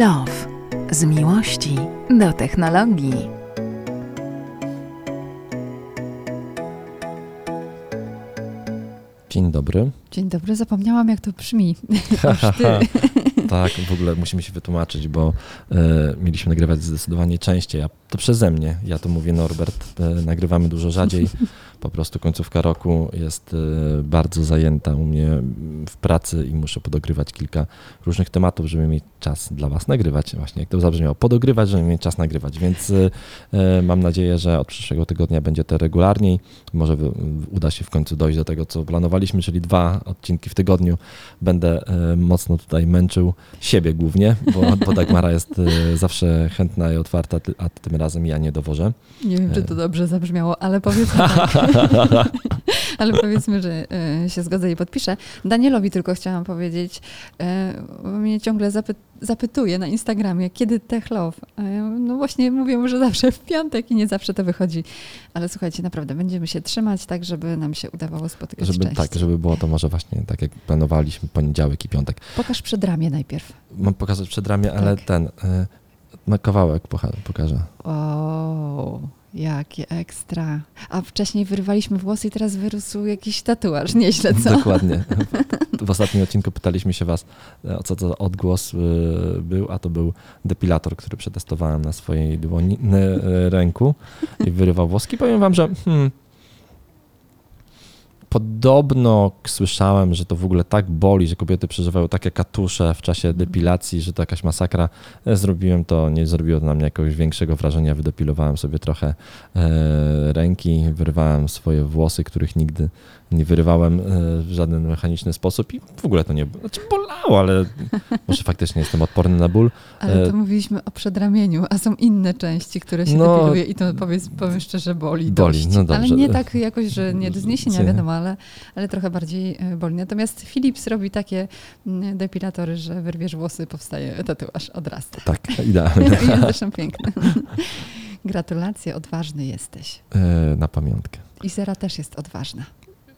Love. Z miłości do technologii. Dzień dobry. Dzień dobry, zapomniałam jak to brzmi. tak, w ogóle musimy się wytłumaczyć, bo e, mieliśmy nagrywać zdecydowanie częściej, a to przeze mnie. Ja to mówię Norbert, e, nagrywamy dużo rzadziej. Po prostu końcówka roku jest e, bardzo zajęta u mnie w pracy i muszę podogrywać kilka różnych tematów, żeby mieć czas dla Was nagrywać. Właśnie jak to zabrzmiało, podogrywać, żeby mieć czas nagrywać. Więc e, e, mam nadzieję, że od przyszłego tygodnia będzie to regularniej. Może uda się w końcu dojść do tego, co planowaliśmy, czyli dwa odcinki w tygodniu. Będę mocno tutaj męczył siebie głównie, bo, bo Dagmara jest zawsze chętna i otwarta, a tym razem ja nie dowożę. Nie wiem, czy to dobrze zabrzmiało, ale powiedzmy tak. Ale powiedzmy, że e, się zgodzę i podpiszę. Danielowi tylko chciałam powiedzieć, e, bo mnie ciągle zapy zapytuje na Instagramie, kiedy Tech Love. No właśnie mówię mu, że zawsze w piątek i nie zawsze to wychodzi. Ale słuchajcie, naprawdę będziemy się trzymać tak, żeby nam się udawało spotykać żeby, częściej. Tak, żeby było to może właśnie tak, jak planowaliśmy, poniedziałek i piątek. Pokaż przedramię najpierw. Mam pokazać przedramię, ale tak. ten, na kawałek pokażę. O. Jakie ekstra. A wcześniej wyrywaliśmy włosy i teraz wyrósł jakiś tatuaż. Nieźle, co? Dokładnie. W ostatnim odcinku pytaliśmy się was, e, o co to odgłos e, był, a to był depilator, który przetestowałem na swojej dłoni, e, ręku i wyrywał włoski. Powiem wam, że hmm, Podobno słyszałem, że to w ogóle tak boli, że kobiety przeżywają takie katusze w czasie mhm. depilacji, że to jakaś masakra. Zrobiłem to, nie zrobiło to na mnie jakiegoś większego wrażenia. Wydepilowałem sobie trochę e, ręki, wyrwałem swoje włosy, których nigdy nie wyrywałem e, w żaden mechaniczny sposób i w ogóle to nie znaczy bolało, ale może faktycznie jestem odporny na ból. Ale to e, mówiliśmy o przedramieniu, a są inne części, które się no, depiluje i to powiedz, powiem szczerze, boli Boli, dość. no dobrze. Ale nie tak jakoś, że nie do zniesienia, wiadomo, ale, ale trochę bardziej e, boli. Natomiast Philips robi takie mm, depilatory, że wyrwiesz włosy, powstaje tatuaż, odrasta. Tak, idealnie. Jest zresztą piękny. Gratulacje, odważny jesteś. na pamiątkę. Izera też jest odważna.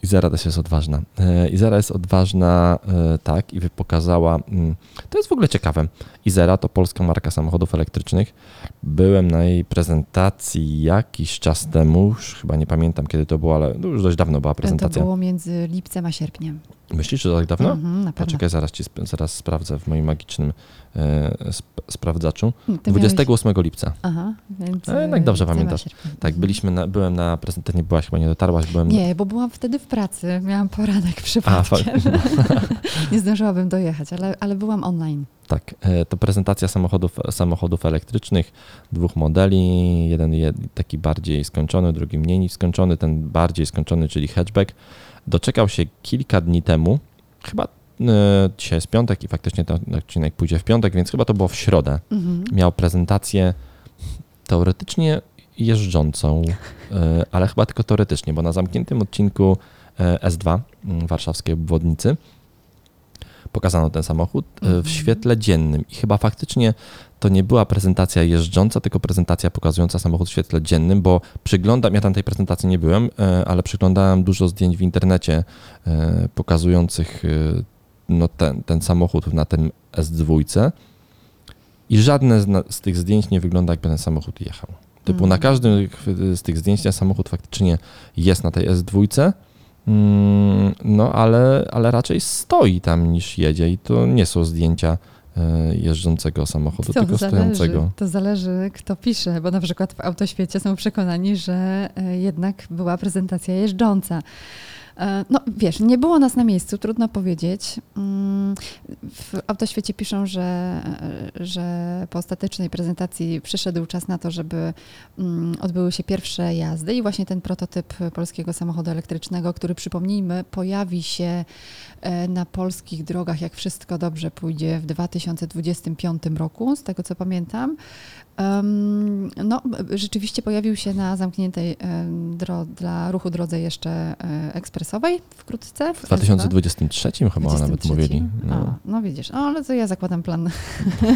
Izera też jest odważna. E, Izera jest odważna, e, tak, i pokazała. Mm, to jest w ogóle ciekawe. Izera to polska marka samochodów elektrycznych. Byłem na jej prezentacji jakiś czas temu, już chyba nie pamiętam kiedy to było, ale no już dość dawno była prezentacja. To było między lipcem a sierpniem. Myślisz, że to tak dawno? Mhm, na Poczekaj, zaraz, ci, zaraz sprawdzę w moim magicznym e, sp sprawdzaczu. Ty 28 miałeś... lipca. Aha, więc. E, tak dobrze pamiętasz. Tak, byliśmy na, byłem na prezentacji, nie byłaś, chyba nie dotarłaś. Byłem nie, bo byłam wtedy w pracy. Miałam poranek przypadkiem. nie zdążyłabym dojechać, ale, ale byłam online. Tak, e, to prezentacja samochodów, samochodów elektrycznych, dwóch modeli, jeden taki bardziej skończony, drugi mniej skończony, ten bardziej skończony, czyli hatchback, doczekał się kilka dni temu, chyba e, dzisiaj jest piątek i faktycznie ten odcinek pójdzie w piątek, więc chyba to było w środę. Mhm. Miał prezentację teoretycznie jeżdżącą, e, ale chyba tylko teoretycznie, bo na zamkniętym odcinku S2 warszawskiej obwodnicy pokazano ten samochód e, w mhm. świetle dziennym i chyba faktycznie to nie była prezentacja jeżdżąca, tylko prezentacja pokazująca samochód w świetle dziennym, bo przyglądam, ja tam tej prezentacji nie byłem, e, ale przyglądałem dużo zdjęć w internecie e, pokazujących no, ten, ten samochód na tym S2 i żadne z, z tych zdjęć nie wygląda jakby ten samochód jechał. Typu na mhm. każdym z tych zdjęć ten samochód faktycznie jest na tej S2, Mm, no, ale, ale raczej stoi tam niż jedzie i to nie są zdjęcia e, jeżdżącego samochodu, to tylko zależy, stojącego. To zależy, kto pisze, bo na przykład w autoświecie są przekonani, że e, jednak była prezentacja jeżdżąca. E, no wiesz, nie było nas na miejscu, trudno powiedzieć. Mm, w Autoświecie piszą, że, że po ostatecznej prezentacji przyszedł czas na to, żeby mm, odbyły się pierwsze jazdy i właśnie ten prototyp polskiego samochodu elektrycznego, który przypomnijmy, pojawi się e, na polskich drogach, jak wszystko dobrze pójdzie w 2025 roku, z tego co pamiętam. No, rzeczywiście pojawił się na zamkniętej dro, dla ruchu drodze jeszcze e, ekspresowej wkrótce. W 2023 chyba 23? nawet mówili. No. A, no widzisz, no, ale to ja zakładam plan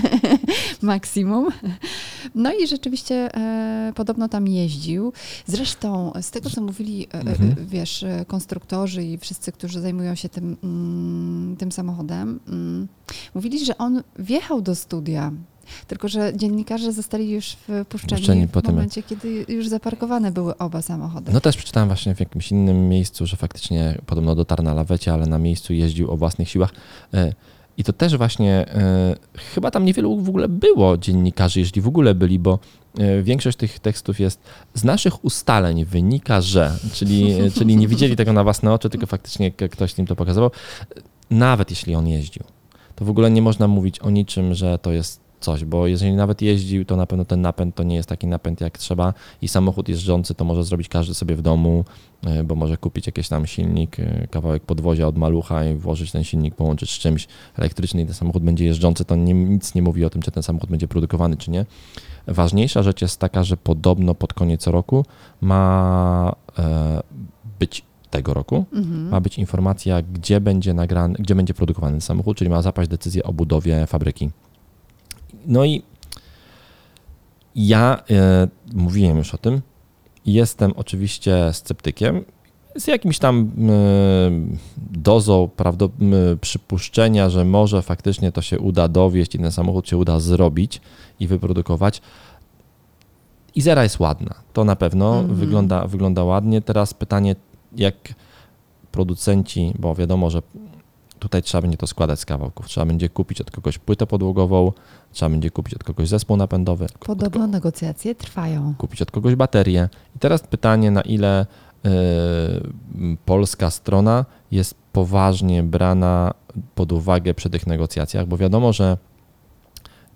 maksimum. No i rzeczywiście e, podobno tam jeździł. Zresztą z tego, co mówili, e, Mhm. wiesz, konstruktorzy i wszyscy, którzy zajmują się tym, mm, tym samochodem, mm, mówili, że on wjechał do studia. Tylko, że dziennikarze zostali już wpuszczeni Wpuszczeni w momencie, kiedy już zaparkowane były oba samochody. No też przeczytałem właśnie w jakimś innym miejscu, że faktycznie podobno dotarł na lawecie, ale na miejscu jeździł o własnych siłach. E, I to też właśnie, e, chyba tam niewielu w ogóle było dziennikarzy, jeśli w ogóle byli, bo e, większość tych tekstów jest z naszych ustaleń wynika, że, czyli, czyli nie widzieli tego na własne oczy, tylko faktycznie ktoś im to pokazywał. Nawet jeśli on jeździł, to w ogóle nie można mówić o niczym, że to jest coś, bo jeżeli nawet jeździł, to na pewno ten napęd to nie jest taki napęd jak trzeba i samochód jeżdżący to może zrobić każdy sobie w domu, e, bo może kupić jakiś tam silnik, e, kawałek podwozia od malucha i włożyć ten silnik, połączyć z czymś elektrycznym i ten samochód będzie jeżdżący, to nie, nic nie mówi o tym, czy ten samochód będzie produkowany, czy nie. Ważniejsza rzecz jest taka, że podobno pod koniec roku ma e, być tego roku, Mhm. ma być informacja, gdzie będzie nagrany, gdzie będzie produkowany samochód, czyli ma zapaść decyzję o budowie fabryki. No i ja e, mówiłem już o tym. Jestem oczywiście sceptykiem. Z jakimś tam e, dozą prawdop- m, przypuszczenia, że może faktycznie to się uda dowieść i ten samochód się uda zrobić i wyprodukować. Izera jest ładna, to na pewno Mhm. wygląda, wygląda ładnie. Teraz pytanie, jak producenci, bo wiadomo, że tutaj trzeba będzie to składać z kawałków. Trzeba będzie kupić od kogoś płytę podłogową, trzeba będzie kupić od kogoś zespół napędowy, od Podobno negocjacje trwają. kupić od kogoś baterię. I teraz pytanie, na ile y, polska strona jest poważnie brana pod uwagę przy tych negocjacjach, bo wiadomo, że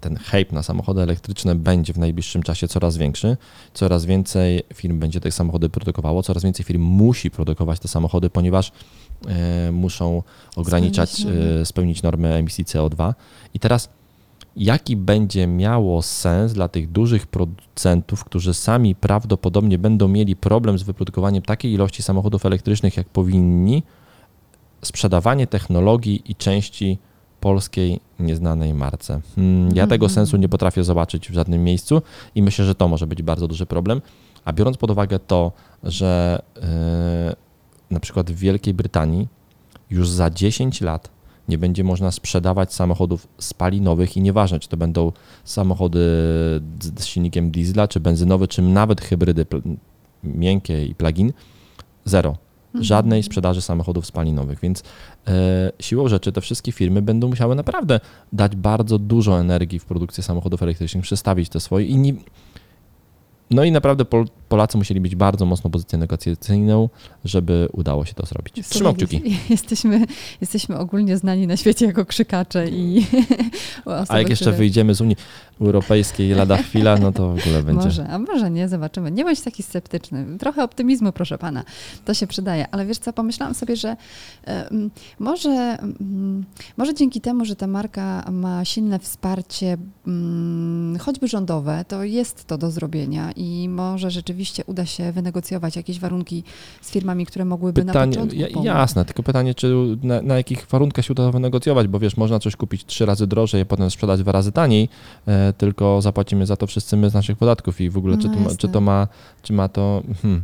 ten hype na samochody elektryczne będzie w najbliższym czasie coraz większy. Coraz więcej firm będzie te samochody produkowało, coraz więcej firm musi produkować te samochody, ponieważ muszą ograniczać, Spełnić normy. e, spełnić normy emisji CO2. I teraz jaki będzie miało sens dla tych dużych producentów, którzy sami prawdopodobnie będą mieli problem z wyprodukowaniem takiej ilości samochodów elektrycznych, jak powinni, sprzedawanie technologii i części polskiej nieznanej marce. Hmm, ja tego Mhm. sensu nie potrafię zobaczyć w żadnym miejscu i myślę, że to może być bardzo duży problem. A biorąc pod uwagę to, że yy, na przykład w Wielkiej Brytanii już za 10 lat nie będzie można sprzedawać samochodów spalinowych i nieważne, czy to będą samochody z silnikiem diesla, czy benzynowe, czy nawet hybrydy miękkie i plug-in, zero. Mhm. Żadnej sprzedaży samochodów spalinowych, więc e, siłą rzeczy te wszystkie firmy będą musiały naprawdę dać bardzo dużo energii w produkcję samochodów elektrycznych, przestawić te swoje i nie, no i naprawdę Polacy musieli być bardzo mocną pozycję negocjacyjną, żeby udało się to zrobić. Słuchaj, Trzymam kciuki. Jesteśmy, jesteśmy ogólnie znani na świecie jako krzykacze i osoby, A jak jeszcze które... wyjdziemy z Unii Europejskiej lada chwila, no to w ogóle będzie. Może, a może nie, zobaczymy. Nie bądź taki sceptyczny. Trochę optymizmu, proszę pana. To się przydaje. Ale wiesz co, pomyślałam sobie, że może, mm, może dzięki temu, że ta marka ma silne wsparcie, mm, choćby rządowe, to jest to do zrobienia i może rzeczywiście uda się wynegocjować jakieś warunki z firmami, które mogłyby na Pytanie, początku ja, pomóc. jasne, tylko pytanie, czy na, na jakich warunkach się uda wynegocjować, bo wiesz, można coś kupić trzy razy drożej, a potem sprzedać dwa razy taniej, e, tylko zapłacimy za to wszyscy my z naszych podatków i w ogóle czy, No to ma, czy to ma, czy ma to, hmm,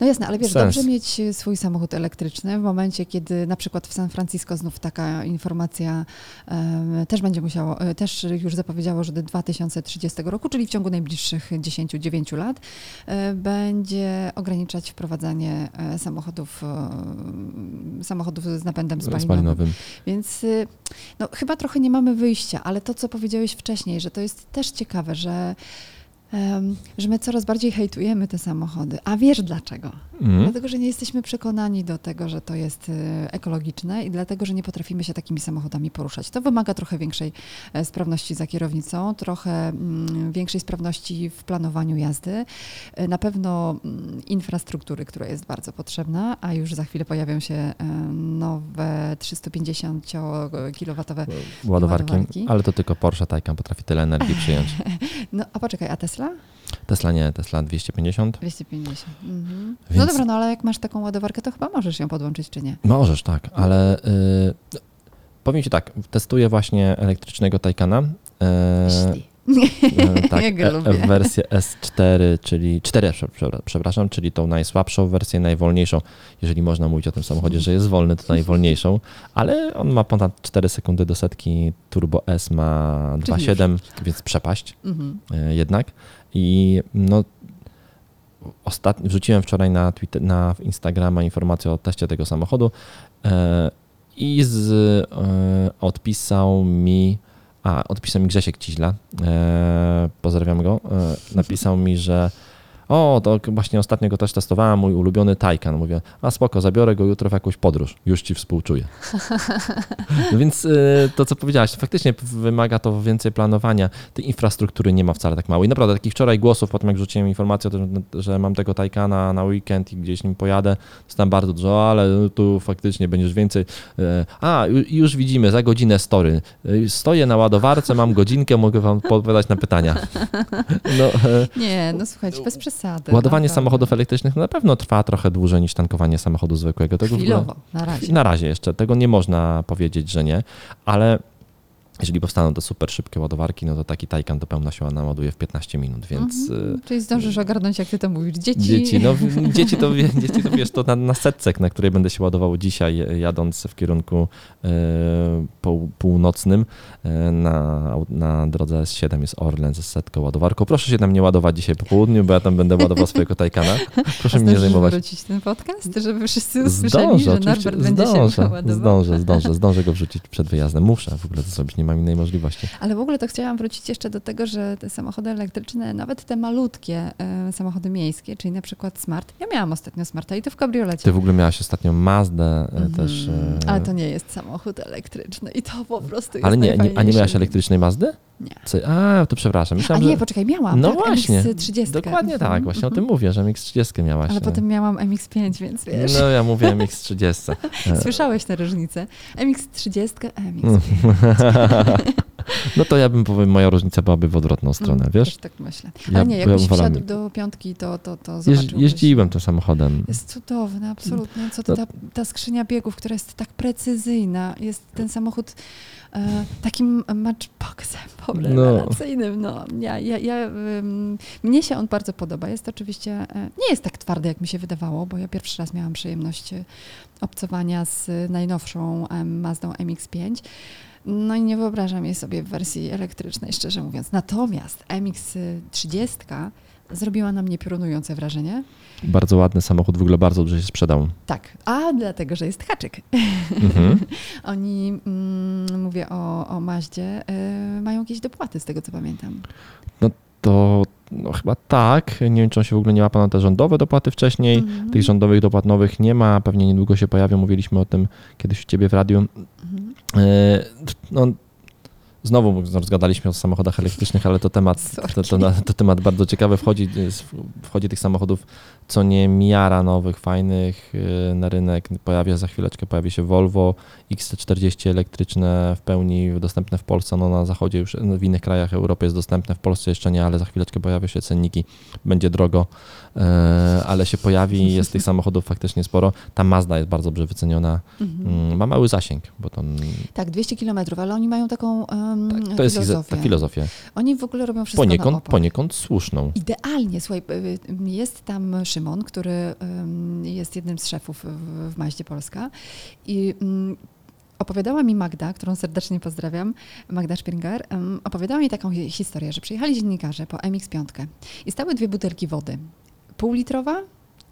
No jasne, ale wiesz, Sens. dobrze mieć swój samochód elektryczny w momencie, kiedy na przykład w San Francisco znów taka informacja em, też będzie musiało, e, też już zapowiedziało, że do 2030 roku, czyli w ciągu najbliższych 10-9 lat, e, będzie ograniczać wprowadzanie e, samochodów, e, samochodów z napędem spalinowym. spalinowym. Więc no, chyba trochę nie mamy wyjścia, ale to, co powiedziałeś wcześniej, że to jest też ciekawe, że, że my coraz bardziej hejtujemy te samochody. A wiesz dlaczego? Mhm. Dlatego, że nie jesteśmy przekonani do tego, że to jest y, ekologiczne i dlatego, że nie potrafimy się takimi samochodami poruszać. To wymaga trochę większej e, sprawności za kierownicą, trochę mm, większej sprawności w planowaniu jazdy, e, na pewno mm, infrastruktury, która jest bardzo potrzebna, a już za chwilę pojawią się e, nowe 350 kW. Ładowarki, ładowarki. ale to tylko Porsche Taycan potrafi tyle energii przyjąć. No a poczekaj, a Tesla? Tesla nie, Tesla 250. 250. Mhm. Więc- No dobra, no ale jak masz taką ładowarkę, to chyba możesz ją podłączyć, czy nie? Możesz, tak, ale y, powiem Ci tak, testuję właśnie elektrycznego Taycana. y. E, tak, Ja e- e- wersję S4, czyli 4, prze- prze- przepraszam, czyli tą najsłabszą wersję, najwolniejszą. Jeżeli można mówić o tym samochodzie, że jest wolny, to najwolniejszą, ale on ma ponad 4 sekundy do setki, Turbo S ma Czyli 2,7, więc przepaść Mhm. jednak. I no, ostatnio, wrzuciłem wczoraj na, Twitter, na Instagrama informację o teście tego samochodu e, i z, e, odpisał mi, a odpisał mi Grzesiek Ciźla, e, pozdrawiam go, e, napisał mi, że o, to właśnie ostatnio go też testowałem, mój ulubiony Taycan. Mówię, a spoko, zabiorę go jutro w jakąś podróż, już ci współczuję. No więc y, to, co powiedziałaś, to faktycznie wymaga to więcej planowania. Tej infrastruktury nie ma wcale tak mało. I naprawdę takich wczoraj głosów, po tym jak rzuciłem informację, o tym, że mam tego Taycana na weekend i gdzieś nim pojadę, dostałem bardzo dużo, ale tu faktycznie będziesz więcej. E, A, ju- już widzimy, za godzinę story. E, Stoję na ładowarce, mam godzinkę, mogę wam odpowiadać na pytania. No, e, Nie, no słuchajcie, bez przesady. Ładowanie naprawdę. samochodów elektrycznych na pewno trwa trochę dłużej niż tankowanie samochodu zwykłego. Tego w ogóle- Chwilowo, na razie. na razie jeszcze, tego nie można powiedzieć, że nie, ale jeżeli powstaną te super szybkie ładowarki, no to taki Taycan do pełna siła naładuje w 15 minut, więc Mhm. y, Czyli zdążysz ogarnąć, jak ty to mówisz, dzieci. dzieci, no dzieci to, dzieci to wiesz, to na, na setcek, na której będę się ładował dzisiaj, e, jadąc w kierunku pół, północnym na, na drodze S7 jest Orlen ze setką ładowarką. Proszę się tam nie ładować dzisiaj po południu, bo ja tam będę ładował swojego Taycana. Proszę mnie nie zajmować. wrócić ten podcast, żeby wszyscy usłyszeli, Zdążę, że Norbert będzie się zdążę, ładował. zdążę, zdążę, zdążę go wrzucić przed wyjazdem. Muszę w ogóle to zrobić, nie mam innej możliwości. Ale w ogóle to chciałam wrócić jeszcze do tego, że te samochody elektryczne, nawet te malutkie e, samochody miejskie, czyli na przykład Smart. Ja miałam ostatnio Smarta i to w kabriolecie. Ty w ogóle miałaś ostatnio Mazdę e, Mhm. też. e, Ale to nie jest samochód elektryczny i to po prostu jest ale nie, nie, a nie miałaś elektrycznej Mazdy? Nie. Co, a, to przepraszam. Myślałam, a nie, że... poczekaj, miałam. No tak? właśnie. MX30. Dokładnie tak, mhm. właśnie o tym mówię, że MX30 miałaś. Ale potem miałam MX5, więc wiesz. No ja mówię MX30. Słyszałeś tę różnicę. MX30, MX5. No to ja bym powiem, moja różnica byłaby w odwrotną stronę, Mm, wiesz? Też tak myślę. Ja- Ale nie, ja jakbyś wolałem- wsiadł do piątki, to, to, to zobaczyłbyś. jeździłem tym samochodem. Jest cudowny, absolutnie. Co to No. ta, ta skrzynia biegów, która jest tak precyzyjna. Jest ten samochód e, takim matchboxem po No. rewelacyjnym. No. Ja, ja, ja, ym, mnie się on bardzo podoba. Jest oczywiście, e, nie jest tak twardy, jak mi się wydawało, bo ja pierwszy raz miałam przyjemność obcowania z najnowszą Mazdą MX-5. No i nie wyobrażam jej sobie w wersji elektrycznej, szczerze mówiąc. Natomiast MX-30 zrobiła na mnie piorunujące wrażenie. Bardzo ładny samochód, w ogóle bardzo dobrze się sprzedał. Tak, a dlatego, że jest haczyk. Mhm. Oni, mm, mówię o, o Maździe, y, mają jakieś dopłaty, z tego co pamiętam. To no, chyba tak. Nie wiem, czy on się w ogóle nie łapał na te rządowe dopłaty wcześniej. Mhm. Tych rządowych dopłat nowych nie ma, pewnie niedługo się pojawią. Mówiliśmy o tym kiedyś u ciebie w radiu. Mhm. E, No, znowu zgadaliśmy o samochodach elektrycznych, ale to temat, to, to, to temat bardzo ciekawy. Wchodzi, wchodzi tych samochodów co nie miara nowych, fajnych e, na rynek. Pojawia za chwileczkę, pojawi się Volvo XC40 elektryczne w pełni dostępne w Polsce. No na zachodzie już, no, w innych krajach Europy jest dostępne, w Polsce jeszcze nie, ale za chwileczkę pojawią się cenniki. Będzie drogo, e, ale się pojawi. Jest tych samochodów faktycznie sporo. Ta Mazda jest bardzo dobrze wyceniona. Mhm. Mm, Ma mały zasięg, bo to Tak, 200 kilometrów, ale oni mają taką um, tak, to jest ich, filozofię. ta filozofia. Oni w ogóle robią wszystko na Poniekąd, opór. poniekąd słuszną. Idealnie, słuchaj, y, y, jest tam Szymon, który jest jednym z szefów w, Maździe Polska i ym, opowiadała mi Magda, którą serdecznie pozdrawiam, Magda Springer, ym, opowiadała mi taką hi- historię, że przyjechali dziennikarze po MX-5 i stały dwie butelki wody, półlitrowa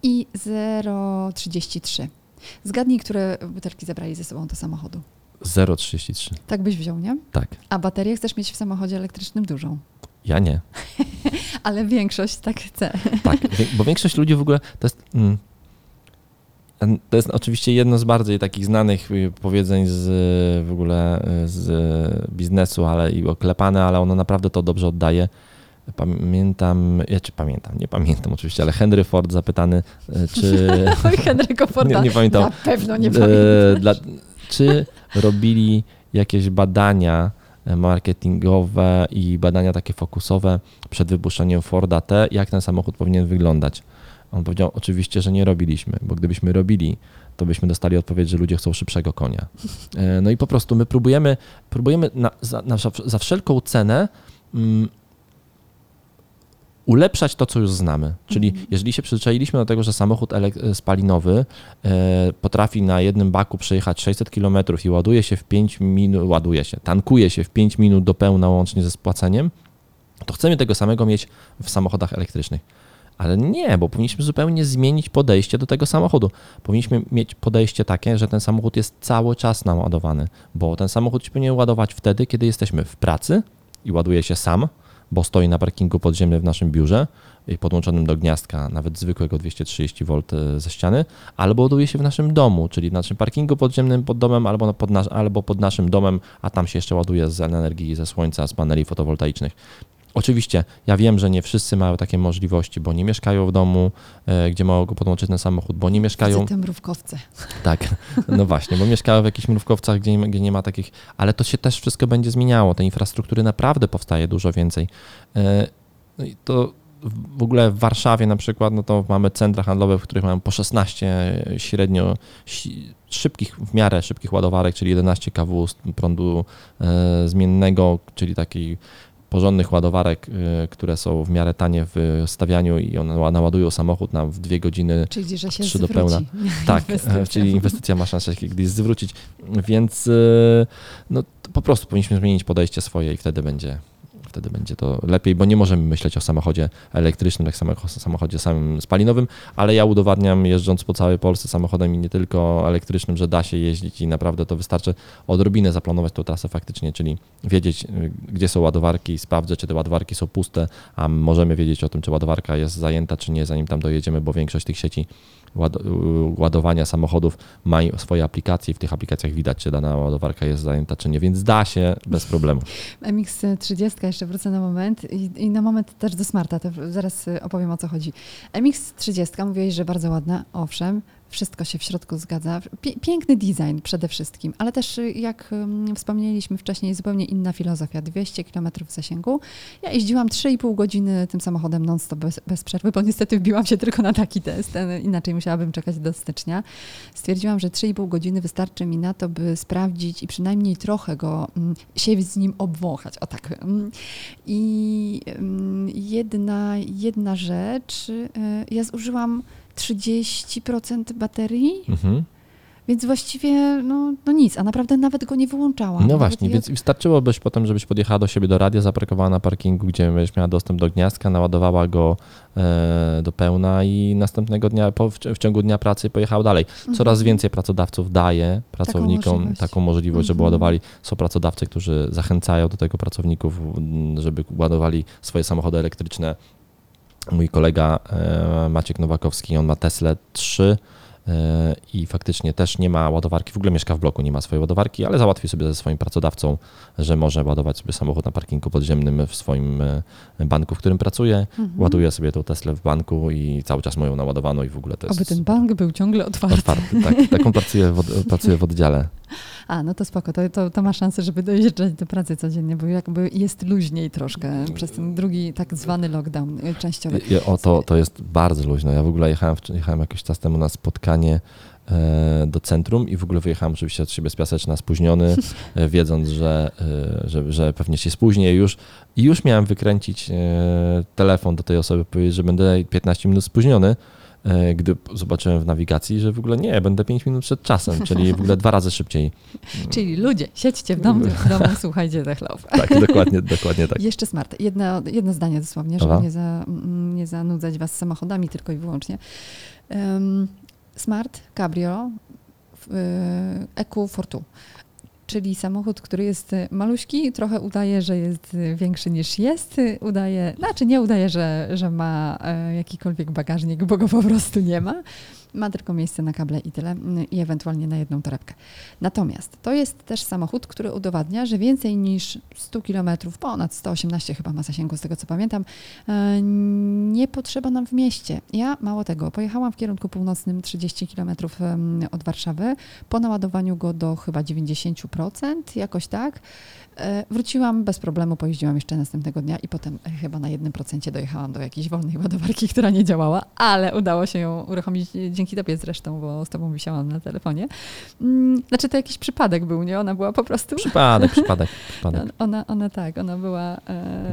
i 0,33. Zgadnij, które butelki zabrali ze sobą do samochodu. 0,33. Tak byś wziął, nie? Tak. A baterię chcesz mieć w samochodzie elektrycznym dużą. Ja nie. Ale większość tak chce. Tak, bo większość ludzi w ogóle to jest. Mm, to jest oczywiście jedno z bardziej takich znanych y, powiedzeń z y, w ogóle y, z biznesu, ale i oklepane, ale ono naprawdę to dobrze oddaje. Pamiętam, ja czy pamiętam, nie pamiętam oczywiście, ale Henry Ford zapytany, czy. Oj, Henryko Forda. Nie- nie pamiętam. Na pewno nie pamiętam. dla, czy robili jakieś badania marketingowe i badania takie fokusowe przed wypuszczeniem Forda T, jak ten samochód powinien wyglądać? On powiedział, oczywiście, że nie robiliśmy, bo gdybyśmy robili, to byśmy dostali odpowiedź, że ludzie chcą szybszego konia. E, No i po prostu my próbujemy, próbujemy na, za, na, za wszelką cenę mm, ulepszać to, co już znamy. Czyli mhm. jeżeli się przyzwyczailiśmy do tego, że samochód spalinowy e, potrafi na jednym baku przejechać 600 km i ładuje się w 5 minut, ładuje się, tankuje się w 5 minut do pełna łącznie ze spłaceniem, to chcemy tego samego mieć w samochodach elektrycznych. Ale nie, bo powinniśmy zupełnie zmienić podejście do tego samochodu. Powinniśmy mieć podejście takie, że ten samochód jest cały czas naładowany, bo ten samochód się powinien ładować wtedy, kiedy jesteśmy w pracy i ładuje się sam, bo stoi na parkingu podziemnym w naszym biurze i podłączonym do gniazdka, nawet zwykłego 230V e, ze ściany, albo ładuje się w naszym domu, czyli w naszym parkingu podziemnym pod domem, albo pod, albo pod naszym domem, a tam się jeszcze ładuje z energii ze słońca, z paneli fotowoltaicznych. Oczywiście, ja wiem, że nie wszyscy mają takie możliwości, bo nie mieszkają w domu, e, gdzie mogą podłączyć ten samochód, bo nie mieszkają. Widzę te mrówkowce. Tak, no właśnie, bo mieszkają w jakichś mrówkowcach, gdzie nie, gdzie nie ma takich, ale to się też wszystko będzie zmieniało. Tej infrastruktury naprawdę powstaje dużo więcej. E, no i to w ogóle w Warszawie na przykład, no to mamy centra handlowe, w których mamy po 16 średnio szybkich, w miarę szybkich ładowarek, czyli 11 kW prądu e, zmiennego, czyli takiej porządnych ładowarek, y, które są w miarę tanie w stawianiu i one naładują samochód nam w dwie godziny, czyli, że się trzy do pełna. Tak, inwestycja. czyli inwestycja ma szansę się kiedyś zwrócić, więc y, no, po prostu powinniśmy zmienić podejście swoje i wtedy będzie, wtedy będzie to lepiej, bo nie możemy myśleć o samochodzie elektrycznym, jak o samochodzie samym spalinowym, ale ja udowadniam jeżdżąc po całej Polsce samochodem i nie tylko elektrycznym, że da się jeździć i naprawdę to wystarczy odrobinę zaplanować tą trasę faktycznie, czyli wiedzieć, y, gdzie są ładowarki, sprawdzę, czy te ładowarki są puste, a możemy wiedzieć o tym, czy ładowarka jest zajęta, czy nie, zanim tam dojedziemy, bo większość tych sieci ładowania samochodów mają swoje aplikacje w tych aplikacjach widać, czy dana ładowarka jest zajęta, czy nie, więc da się bez problemu. MX30, jeszcze wrócę na moment i, i na moment też do Smarta, to zaraz opowiem o co chodzi. MX30, mówiłeś, że bardzo ładna, owszem, wszystko się w środku zgadza. Piękny design przede wszystkim, ale też y, jak wspomnieliśmy wcześniej, zupełnie inna filozofia. 200 km zasięgu. Ja jeździłam 3,5 godziny tym samochodem non-stop bez, bez przerwy, bo niestety wbiłam się tylko na taki test, inaczej musiałabym czekać do stycznia. Stwierdziłam, że 3,5 godziny wystarczy mi na to, by sprawdzić i przynajmniej trochę go, się z nim obwąchać. O tak. I jedna, jedna rzecz, y, ja zużyłam 30% baterii. Mhm. Więc właściwie no, no nic, a naprawdę nawet go nie wyłączałam. No właśnie, więc wystarczyłobyś potem, żebyś podjechała do siebie do radia, zaparkowała na parkingu, gdzie będziesz miała dostęp do gniazdka, naładowała go e, do pełna i następnego dnia, po, w, w, ciągu dnia pracy pojechał dalej. Coraz mhm. więcej pracodawców daje pracownikom taką możliwość, taką możliwość żeby mhm. ładowali. Są pracodawcy, którzy zachęcają do tego pracowników, żeby ładowali swoje samochody elektryczne mój kolega e, Maciek Nowakowski, on ma Tesla 3 e, i faktycznie też nie ma ładowarki, w ogóle mieszka w bloku, nie ma swojej ładowarki, ale załatwi sobie ze swoim pracodawcą, że może ładować sobie samochód na parkingu podziemnym w swoim e, banku, w którym pracuje, mhm. ładuje sobie tą Teslę w banku i cały czas mają naładowaną i w ogóle to jest... Oby ten bank był ciągle otwarty. Otwarty, tak. Taką pracuje w, pracuje w oddziale. A, no to spoko, to, to, to ma szansę, żeby dojeżdżać do pracy codziennie, bo jakby jest luźniej troszkę przez ten drugi tak zwany lockdown y, częściowy. O, to, to jest bardzo luźno. Ja w ogóle jechałem, jechałem jakiś czas temu na spotkanie e, do centrum i w ogóle wyjechałem oczywiście od siebie z Piaseczna spóźniony, e, wiedząc, że, e, że, że pewnie się spóźnię już. I już miałem wykręcić telefon do tej osoby, powiedzieć, że będę 15 minut spóźniony, gdy zobaczyłem w nawigacji, że w ogóle nie, będę 5 minut przed czasem, czyli w ogóle dwa razy szybciej. Czyli ludzie, siedźcie w domu, w domu słuchajcie The Love. Tak, dokładnie, dokładnie tak. Jeszcze smart. Jedno, jedno zdanie dosłownie, żeby nie, za, nie zanudzać was samochodami tylko i wyłącznie. Um, smart Cabrio EQ Fortu czyli samochód, który jest maluśki, trochę udaje, że jest większy niż jest, udaje, znaczy nie udaje, że, że ma jakikolwiek bagażnik, bo go po prostu nie ma. Ma tylko miejsce na kable i tyle, i ewentualnie na jedną torebkę. Natomiast to jest też samochód, który udowadnia, że więcej niż 100 km, ponad 118 chyba ma zasięgu, z tego co pamiętam, e, nie potrzeba nam w mieście. Ja mało tego, pojechałam w kierunku północnym 30 km od Warszawy, po naładowaniu go do chyba 90%, jakoś tak. E, wróciłam bez problemu, pojeździłam jeszcze następnego dnia i potem e, chyba na jednym procencie dojechałam do jakiejś wolnej ładowarki, która nie działała, ale udało się ją uruchomić dzięki dzięki tobie zresztą, bo z tobą wisiałam na telefonie. Mm, znaczy to jakiś przypadek był, nie? Ona była po prostu... Przypadek, przypadek, przypadek. Ona, ona tak, ona była... E,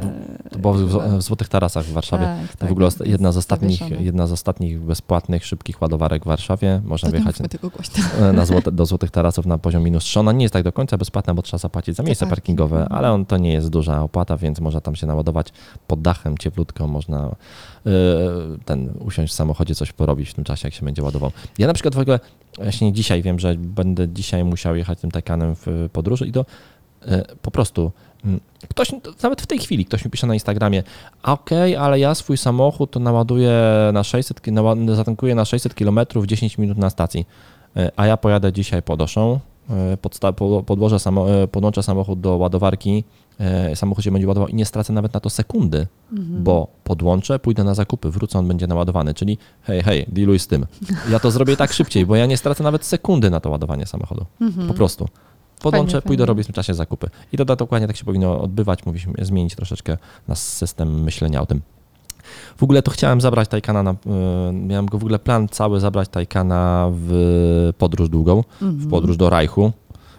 to było w, w Złotych Tarasach w Warszawie. Tak, to tak, w ogóle jedna z, ostatnich, jedna z ostatnich bezpłatnych, szybkich ładowarek w Warszawie. Można To wjechać tego głośno. na złote, do Złotych Tarasów na poziom minus 3. Ona nie jest tak do końca bezpłatna, bo trzeba zapłacić za miejsce parking. parkingowe, Mhm. ale on to nie jest duża opłata, więc można tam się naładować pod dachem, cieplutko, można yy, ten usiąść w samochodzie, coś porobić w tym czasie, jak się będzie ładował. Ja na przykład w ogóle właśnie dzisiaj wiem, że będę dzisiaj musiał jechać tym Taycanem w podróży i to yy, po prostu mm, Ktoś, nawet w tej chwili ktoś mi pisze na Instagramie, okej, ale ja swój samochód to naładuję na 600, ki- nała- zatankuję na 600 km 10 minut na stacji, E, a ja pojadę dzisiaj podoszą, e, podsta- po- podłożę e, podłączę samochód do ładowarki, e, samochód się będzie ładował i nie stracę nawet na to sekundy, Mhm. bo podłączę, pójdę na zakupy, wrócę, on będzie naładowany, czyli hej, hej, dealuj z tym. Ja to zrobię tak szybciej, bo ja nie stracę nawet sekundy na to ładowanie samochodu. Mhm. Po prostu. Podłączę, Fajnie, pójdę fajnie. robić w tym czasie zakupy. I to dokładnie tak się powinno odbywać. Mówiliśmy zmienić troszeczkę nasz system myślenia o tym. W ogóle to chciałem zabrać Taycana, na, y, miałem go w ogóle plan cały zabrać Taycana w podróż długą, w Mhm. podróż do Reichu,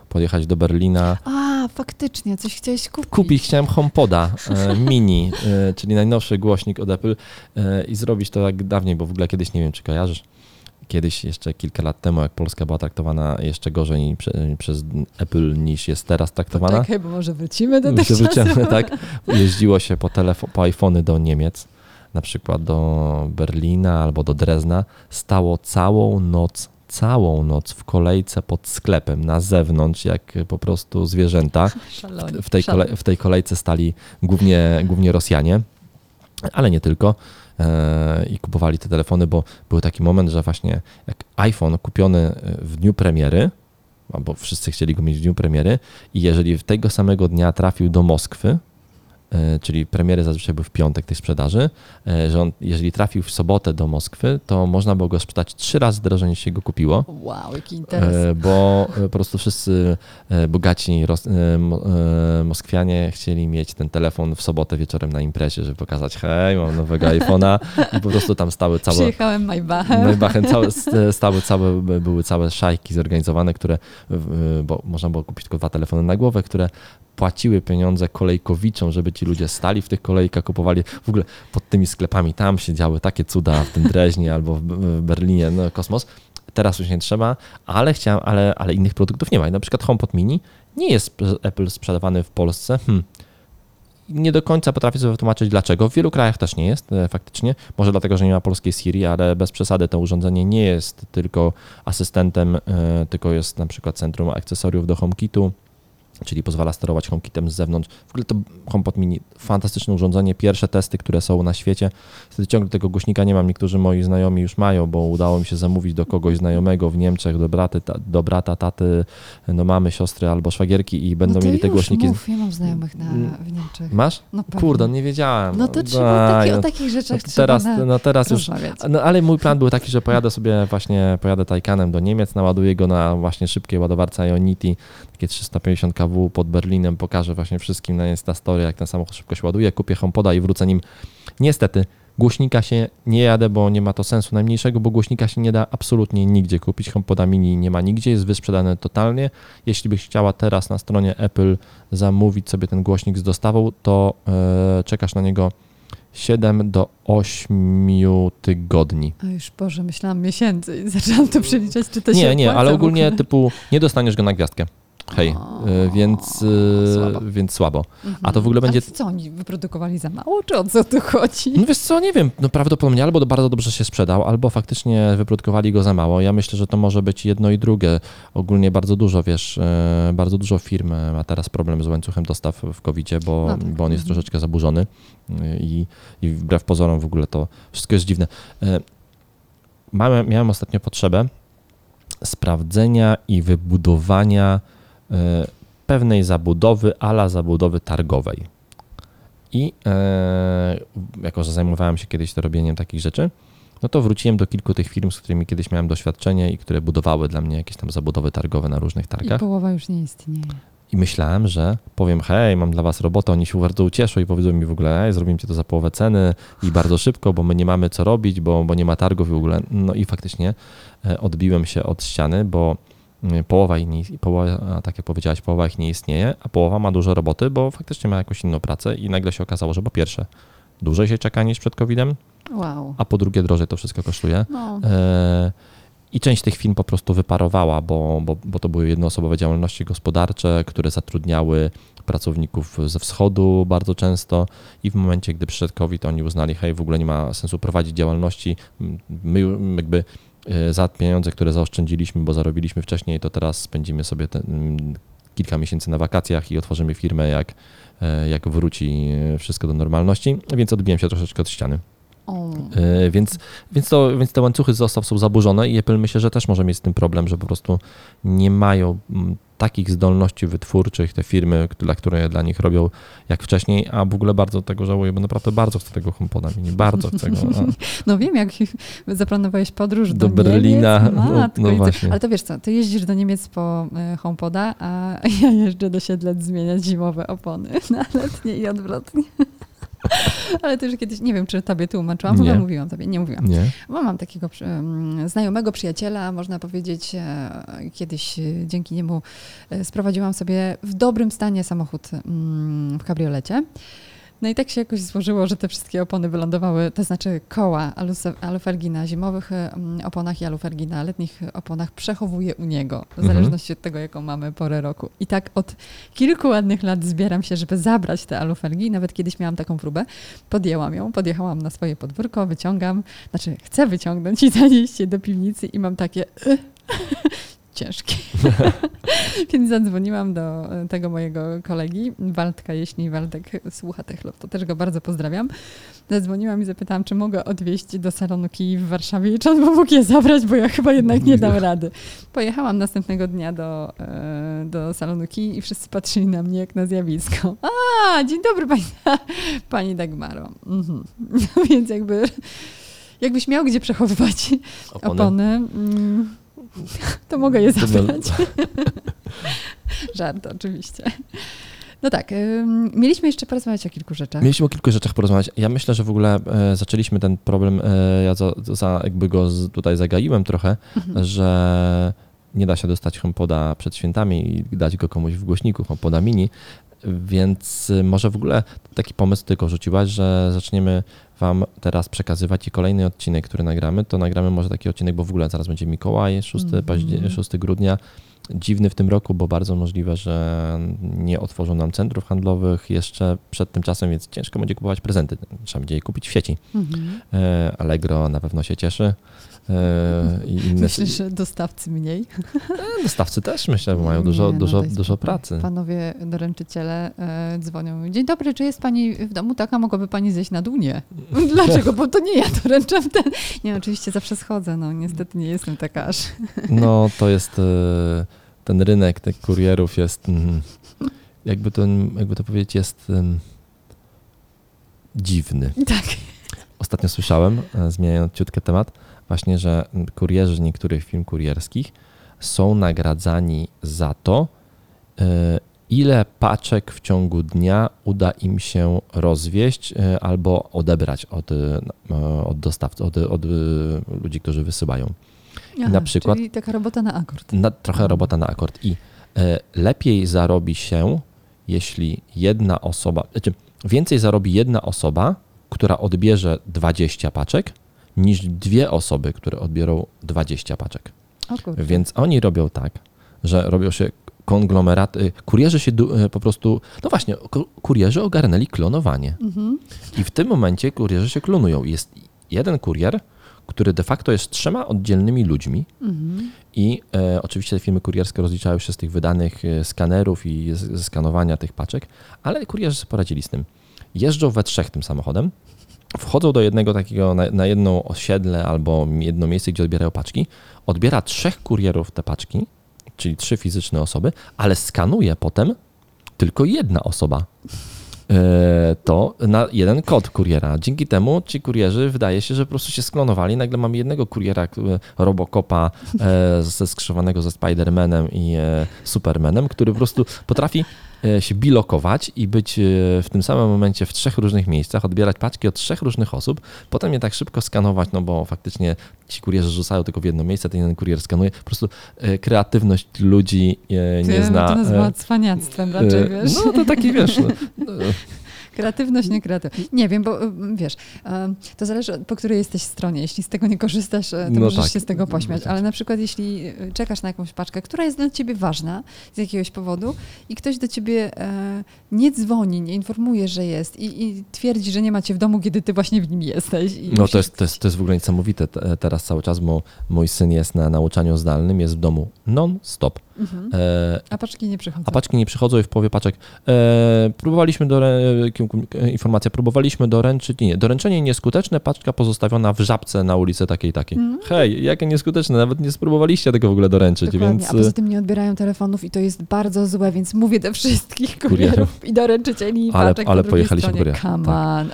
pojechać do Berlina. A, faktycznie, coś chciałeś kupić. Kupić chciałem HomePoda e, mini, e, czyli najnowszy głośnik od Apple e, i zrobić to jak dawniej, bo w ogóle kiedyś, nie wiem czy kojarzysz, kiedyś jeszcze kilka lat temu, jak Polska była traktowana jeszcze gorzej prze, przez Apple niż jest teraz traktowana. Poczekaj, bo może wrócimy do czasów. wrócimy, tak. Jeździło się po, telefo- po iPhony do Niemiec, na przykład do Berlina albo do Drezna. Stało całą noc, całą noc w kolejce pod sklepem na zewnątrz, jak po prostu zwierzęta. Szaloni, W tej, kole- w tej kolejce stali głównie, głównie Rosjanie, ale nie tylko. E, I kupowali te telefony, bo był taki moment, że właśnie jak iPhone kupiony w dniu premiery, albo wszyscy chcieli go mieć w dniu premiery, i jeżeli w tego samego dnia trafił do Moskwy, e, czyli premiery zazwyczaj były w piątek tej sprzedaży, e, że on, jeżeli trafił w sobotę do Moskwy, to można było go sprzedać trzy razy drożej niż się go kupiło. Wow, jaki interes. E, bo e, po prostu wszyscy e, bogaci Ros- e, mo- e, Moskwianie chcieli mieć ten telefon w sobotę wieczorem na imprezie, żeby pokazać, hej, mam nowego iPhone'a i po prostu tam stały całe... Przyjechałem Maybachem. Maybachem całe, stały całe, były całe szajki zorganizowane, które, bo można było kupić tylko dwa telefony na głowę, które płaciły pieniądze kolejkowiczom, żeby ci ludzie stali w tych kolejkach, kupowali w ogóle pod tymi sklepami, tam się działy takie cuda w tym Dreźnie albo w, Berlinie, no kosmos. Teraz już nie trzeba, ale chciałem, ale, ale innych produktów nie ma. Na przykład HomePod Mini nie jest Apple sprzedawany w Polsce. Hmm. Nie do końca potrafię sobie wytłumaczyć dlaczego. W wielu krajach też nie jest e, faktycznie. Może dlatego, że nie ma polskiej Siri, ale bez przesady to urządzenie nie jest tylko asystentem, e, tylko jest na przykład centrum akcesoriów do HomeKitu, czyli pozwala sterować HomeKitem z zewnątrz. W ogóle to HomePod Mini, fantastyczne urządzenie, pierwsze testy, które są na świecie. Wtedy ciągle tego głośnika nie mam, niektórzy moi znajomi już mają, bo udało mi się zamówić do kogoś znajomego w Niemczech, do, braty, ta, do brata, taty, no mamy, siostry albo szwagierki i będą no mieli te głośniki. Mów, ja mam znajomych na, w Niemczech. Masz? No pewnie. Kurde, nie wiedziałem. No to trzeba taki, o no. takich rzeczach No trzeba teraz, na, no teraz już no, ale mój plan był taki, że pojadę sobie właśnie, pojadę Taycanem do Niemiec, naładuję go na właśnie szybkiej ładowarce Ionity, takie 350 kW pod Berlinem, pokażę właśnie wszystkim na Insta Story, jak ten samochód szybko się ładuje, kupię HomePoda i wrócę nim. Niestety, głośnika się nie jadę, bo nie ma to sensu najmniejszego, bo głośnika się nie da absolutnie nigdzie kupić. HomePoda mini nie ma nigdzie, jest wysprzedany totalnie. Jeśli byś chciała teraz na stronie Apple zamówić sobie ten głośnik z dostawą, to e, czekasz na niego 7 do 8 tygodni. A już Boże, myślałam miesięcy i zaczęłam to przeliczać, czy to się Nie, nie, ale ogólnie typu nie dostaniesz go na gwiazdkę. Hej, O, y, więc, y, słabo. więc słabo. Mhm. A to w ogóle będzie- Ale co, oni wyprodukowali za mało, czy o co tu chodzi? No wiesz co, nie wiem, no prawdopodobnie albo bardzo dobrze się sprzedał, albo faktycznie wyprodukowali go za mało. Ja myślę, że to może być jedno i drugie. Ogólnie bardzo dużo, wiesz, e, bardzo dużo firm e, ma teraz problem z łańcuchem dostaw w covid bo, No tak. bo on jest Mhm. troszeczkę zaburzony i, i wbrew pozorom w ogóle to wszystko jest dziwne. E, Miałem, miałem ostatnio potrzebę sprawdzenia i wybudowania e, pewnej zabudowy, ala zabudowy targowej. I e, jako, że zajmowałem się kiedyś to robieniem takich rzeczy, no to wróciłem do kilku tych firm, z którymi kiedyś miałem doświadczenie i które budowały dla mnie jakieś tam zabudowy targowe na różnych I targach. połowa już nie istnieje. I myślałem, że powiem, hej, mam dla was robotę, oni się bardzo ucieszą i powiedzą mi w ogóle, hej, zrobimy ci to za połowę ceny i bardzo szybko, bo my nie mamy co robić, bo, bo nie ma targów i w ogóle. No i faktycznie e, odbiłem się od ściany, bo połowa, ich nie, połowa, tak jak powiedziałaś, połowa ich nie istnieje, a połowa ma dużo roboty, bo faktycznie ma jakąś inną pracę i nagle się okazało, że po pierwsze, dłużej się czeka niż przed COVID-em, Wow. a po drugie drożej to wszystko kosztuje. No. E, I część tych firm po prostu wyparowała, bo, bo, bo to były jednoosobowe działalności gospodarcze, które zatrudniały pracowników ze wschodu bardzo często i w momencie, gdy przyszedł COVID, oni uznali, hej, w ogóle nie ma sensu prowadzić działalności, my jakby za pieniądze, które zaoszczędziliśmy, bo zarobiliśmy wcześniej, to teraz spędzimy sobie mm, kilka miesięcy na wakacjach i otworzymy firmę, jak, e, jak wróci wszystko do normalności, więc odbiłem się troszeczkę od ściany. E, Więc, więc, to, więc te łańcuchy zostaw są zaburzone i Apple myślę, że też może mieć z tym problem, że po prostu nie mają mm, takich zdolności wytwórczych te firmy, dla które dla nich robią jak wcześniej, a w ogóle bardzo tego żałuję, bo naprawdę bardzo chcę tego HomePoda, nie bardzo chcę go. A, No wiem, jak zaplanowałeś podróż Do do, Berlina. Niemiec, No- matko, no i ty- właśnie. Ale to wiesz co, ty jeździsz do Niemiec po e, HomePoda, a ja jeżdżę do Siedlec zmieniać zimowe opony na letnie i odwrotnie. Ale już kiedyś, nie wiem, czy tobie tłumaczyłam, Nie. chyba mówiłam tobie, nie mówiłam. nie? Bo mam takiego mm, znajomego przyjaciela, można powiedzieć, e, kiedyś e, dzięki niemu e, sprowadziłam sobie w dobrym stanie samochód mm, w kabriolecie. No i tak się jakoś złożyło, że te wszystkie opony wylądowały, to znaczy koła alufelgi na zimowych mm, oponach i alufelgi na letnich oponach przechowuję u niego, w Mhm. zależności od tego, jaką mamy porę roku. I tak od kilku ładnych lat zbieram się, żeby zabrać te alufelgi. I Nawet kiedyś miałam taką próbę, podjęłam ją, podjechałam na swoje podwórko, wyciągam, znaczy chcę wyciągnąć i zanieść je do piwnicy i mam takie ciężkie. Więc zadzwoniłam do e, tego mojego kolegi, Waldka, jeśli Waldek słucha Techlop, to też go bardzo pozdrawiam. Zadzwoniłam i zapytałam, czy mogę odwieźć do salonu Kij w Warszawie i czy on mógł je zabrać, bo ja chyba jednak nie dam rady. Pojechałam następnego dnia do, e, do salonu Kij i wszyscy patrzyli na mnie jak na zjawisko. A, dzień dobry pani, pani Dagmaro. Mhm. No więc jakby, jakbyś miał gdzie przechowywać opony, mm, to mogę je zabrać. Żart oczywiście. No tak, mieliśmy jeszcze porozmawiać o kilku rzeczach. Mieliśmy o kilku rzeczach porozmawiać. Ja myślę, że w ogóle e, zaczęliśmy ten problem, e, ja za, za, jakby go tutaj zagaiłem trochę, Mhm. że nie da się dostać HomePoda przed świętami i dać go komuś w głośniku, HomePoda mini, więc y, może w ogóle taki pomysł tylko rzuciłaś, że zaczniemy Wam teraz przekazywać i kolejny odcinek, który nagramy, to nagramy może taki odcinek, bo w ogóle zaraz będzie Mikołaj, 6, Mhm. paździer- 6 grudnia, dziwny w tym roku, bo bardzo możliwe, że nie otworzą nam centrów handlowych jeszcze przed tym czasem, więc ciężko będzie kupować prezenty. Trzeba będzie je kupić w sieci. Mhm. E, Allegro na pewno się cieszy. E, I inne Myślę, że dostawcy mniej. dostawcy też myślę, bo mają dużo, Nie, no dużo, dużo pracy. Panowie doręczyciele e, dzwonią. Dzień dobry, czy jest pani w domu? Tak, a mogłaby pani zejść na dół? Nie. Dlaczego? Bo to nie ja doręczam ten. Nie, oczywiście zawsze schodzę, no niestety nie jestem taka aż. No to jest e, ten rynek tych kurierów jest mm, jakby to, jakby to powiedzieć jest em, dziwny. Tak. Ostatnio słyszałem, e, zmieniając ciutkę temat, właśnie, że kurierzy niektórych firm kurierskich są nagradzani za to, e, ile paczek w ciągu dnia uda im się rozwieść e, albo odebrać od, e, od dostawców, od, od ludzi, którzy wysyłają. Na przykład- Czyli taka robota na akord. Na, trochę robota na akord. I e, lepiej zarobi się, jeśli jedna osoba, znaczy więcej zarobi jedna osoba, która odbierze 20 paczek, niż dwie osoby, które odbiorą 20 paczek. Więc oni robią tak, że robią się konglomeraty, kurierzy się e, po prostu, no właśnie, ku- kurierzy ogarnęli klonowanie. Mhm. I w tym momencie kurierzy się klonują. Jest jeden kurier, który de facto jest trzema oddzielnymi ludźmi, Mhm. i e, oczywiście firmy kurierskie rozliczają się z tych wydanych e, skanerów i ze skanowania tych paczek, ale kurierzy poradzili z tym. Jeżdżą we trzech tym samochodem, wchodzą do jednego takiego, na, na jedno osiedle albo jedno miejsce, gdzie odbierają paczki, odbiera trzech kurierów te paczki, czyli trzy fizyczne osoby, ale skanuje potem tylko jedna osoba. To na jeden kod kuriera. Dzięki temu ci kurierzy wydaje się, że po prostu się sklonowali. Nagle mamy jednego kuriera Robocopa ze skrzyżowanego ze Spider-Manem i Supermanem, który po prostu potrafi E, się bilokować i być e, w tym samym momencie w trzech różnych miejscach, odbierać paczki od trzech różnych osób, potem je tak szybko skanować, no bo faktycznie ci kurierzy rzucają tylko w jedno miejsce, ten jeden kurier skanuje. Po prostu e, kreatywność ludzi nie Ty, zna. To nazywa cwaniactwem raczej, wiesz. No to taki, wiesz... No, Kreatywność, nie kreatywność. Nie wiem, bo y, wiesz, to zależy po której jesteś stronie. Jeśli z tego nie korzystasz, to no możesz tak. się z tego pośmiać. Ale na przykład jeśli y, czekasz na jakąś paczkę, która jest dla ciebie ważna z jakiegoś powodu i ktoś do ciebie e, nie dzwoni, nie informuje, że jest i, i twierdzi, że nie macie w domu, kiedy ty właśnie w nim jesteś. no to jest, to, jest, to jest w ogóle niesamowite. Teraz cały czas bo mój syn jest na nauczaniu zdalnym, jest w domu non-stop. Mhm. E, a paczki nie przychodzą. A paczki nie przychodzą i w połowie paczek e, próbowaliśmy do, informacja, próbowaliśmy doręczyć, nie, doręczenie nieskuteczne, paczka pozostawiona w żabce na ulicy takiej takiej. Mm. Hej, jakie nieskuteczne, nawet nie spróbowaliście tego w ogóle doręczyć, Dokładnie. więc... A poza tym nie odbierają telefonów i to jest bardzo złe, więc mówię do wszystkich kurierów, i doręczycieli ale, paczek ale pojechaliśmy kurier. Come tak.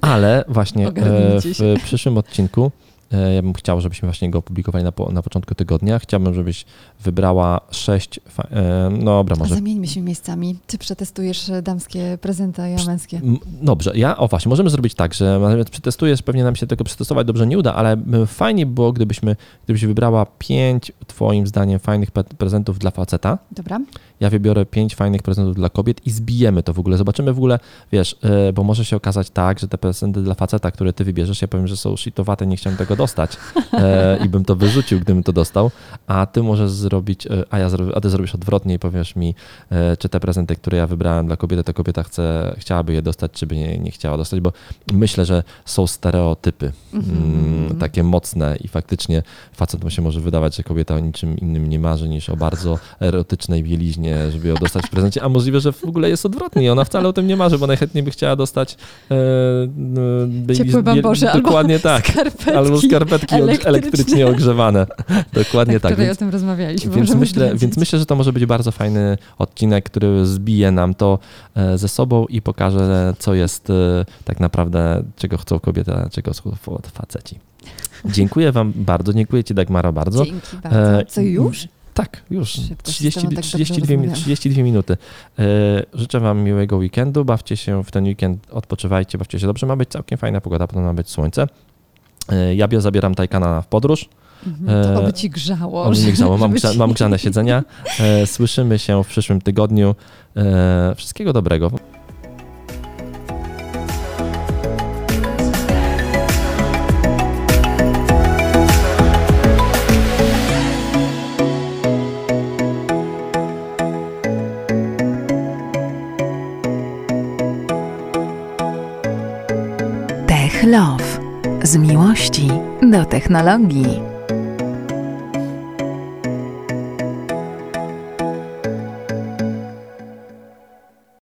Ale właśnie e, w przyszłym odcinku E, ja bym chciał, żebyśmy właśnie go opublikowali na, po, na początku tygodnia. Chciałbym, żebyś wybrała sześć. E, no dobra, może. Zamieńmy się miejscami. Ty przetestujesz damskie prezenty, a ja męskie. Dobrze, ja, o właśnie, możemy zrobić tak, że przetestujesz, pewnie nam się tego przetestować dobrze nie uda, ale fajnie było, gdybyśmy, gdybyś wybrała pięć, Twoim zdaniem, fajnych prezentów dla faceta. Dobra ja wybiorę pięć fajnych prezentów dla kobiet i zbijemy to w ogóle. Zobaczymy w ogóle, wiesz, e, bo może się okazać tak, że te prezenty dla faceta, które ty wybierzesz, ja powiem, że są shitowate, nie chciałem tego dostać e, i bym to wyrzucił, gdybym to dostał, a ty możesz zrobić, e, a, ja a ty zrobisz odwrotnie i powiesz mi, czy te prezenty, które ja wybrałem dla kobiety, to kobieta chce, chciałaby je dostać, czy by nie, nie chciała dostać, bo myślę, że są stereotypy mm, takie mocne i faktycznie facet się może wydawać, że kobieta o niczym innym nie marzy niż o bardzo erotycznej bieliźnie chętnie, żeby ją dostać w prezencie, a możliwe, że w ogóle jest odwrotnie. Ona wcale o tym nie marzy, bo najchętniej by chciała dostać e, ciepłe bambosze, dokładnie albo tak. Skarpetki albo skarpetki elektrycznie, ogrzewane. Dokładnie tak. tak. Więc, o tym rozmawialiśmy. Więc myślę, więc myślę, że to może być bardzo fajny odcinek, który zbije nam to e, ze sobą i pokaże, co jest e, tak naprawdę, czego chcą kobiety, a czego chcą faceci. Dziękuję Wam bardzo, dziękuję Ci Dagmara bardzo. Dzięki bardzo. Co już? Tak, już. 30, 32, 32 minuty. E, życzę Wam miłego weekendu. Bawcie się w ten weekend, odpoczywajcie, bawcie się dobrze. Ma być całkiem fajna pogoda, potem ma być słońce. E, ja zabieram Tajkana w podróż. Mhm, to oby ci grzało. Oby mi grzało. Mam, grza, mam grzane siedzenia. E, słyszymy się w przyszłym tygodniu. Wszystkiego dobrego. Do technologii.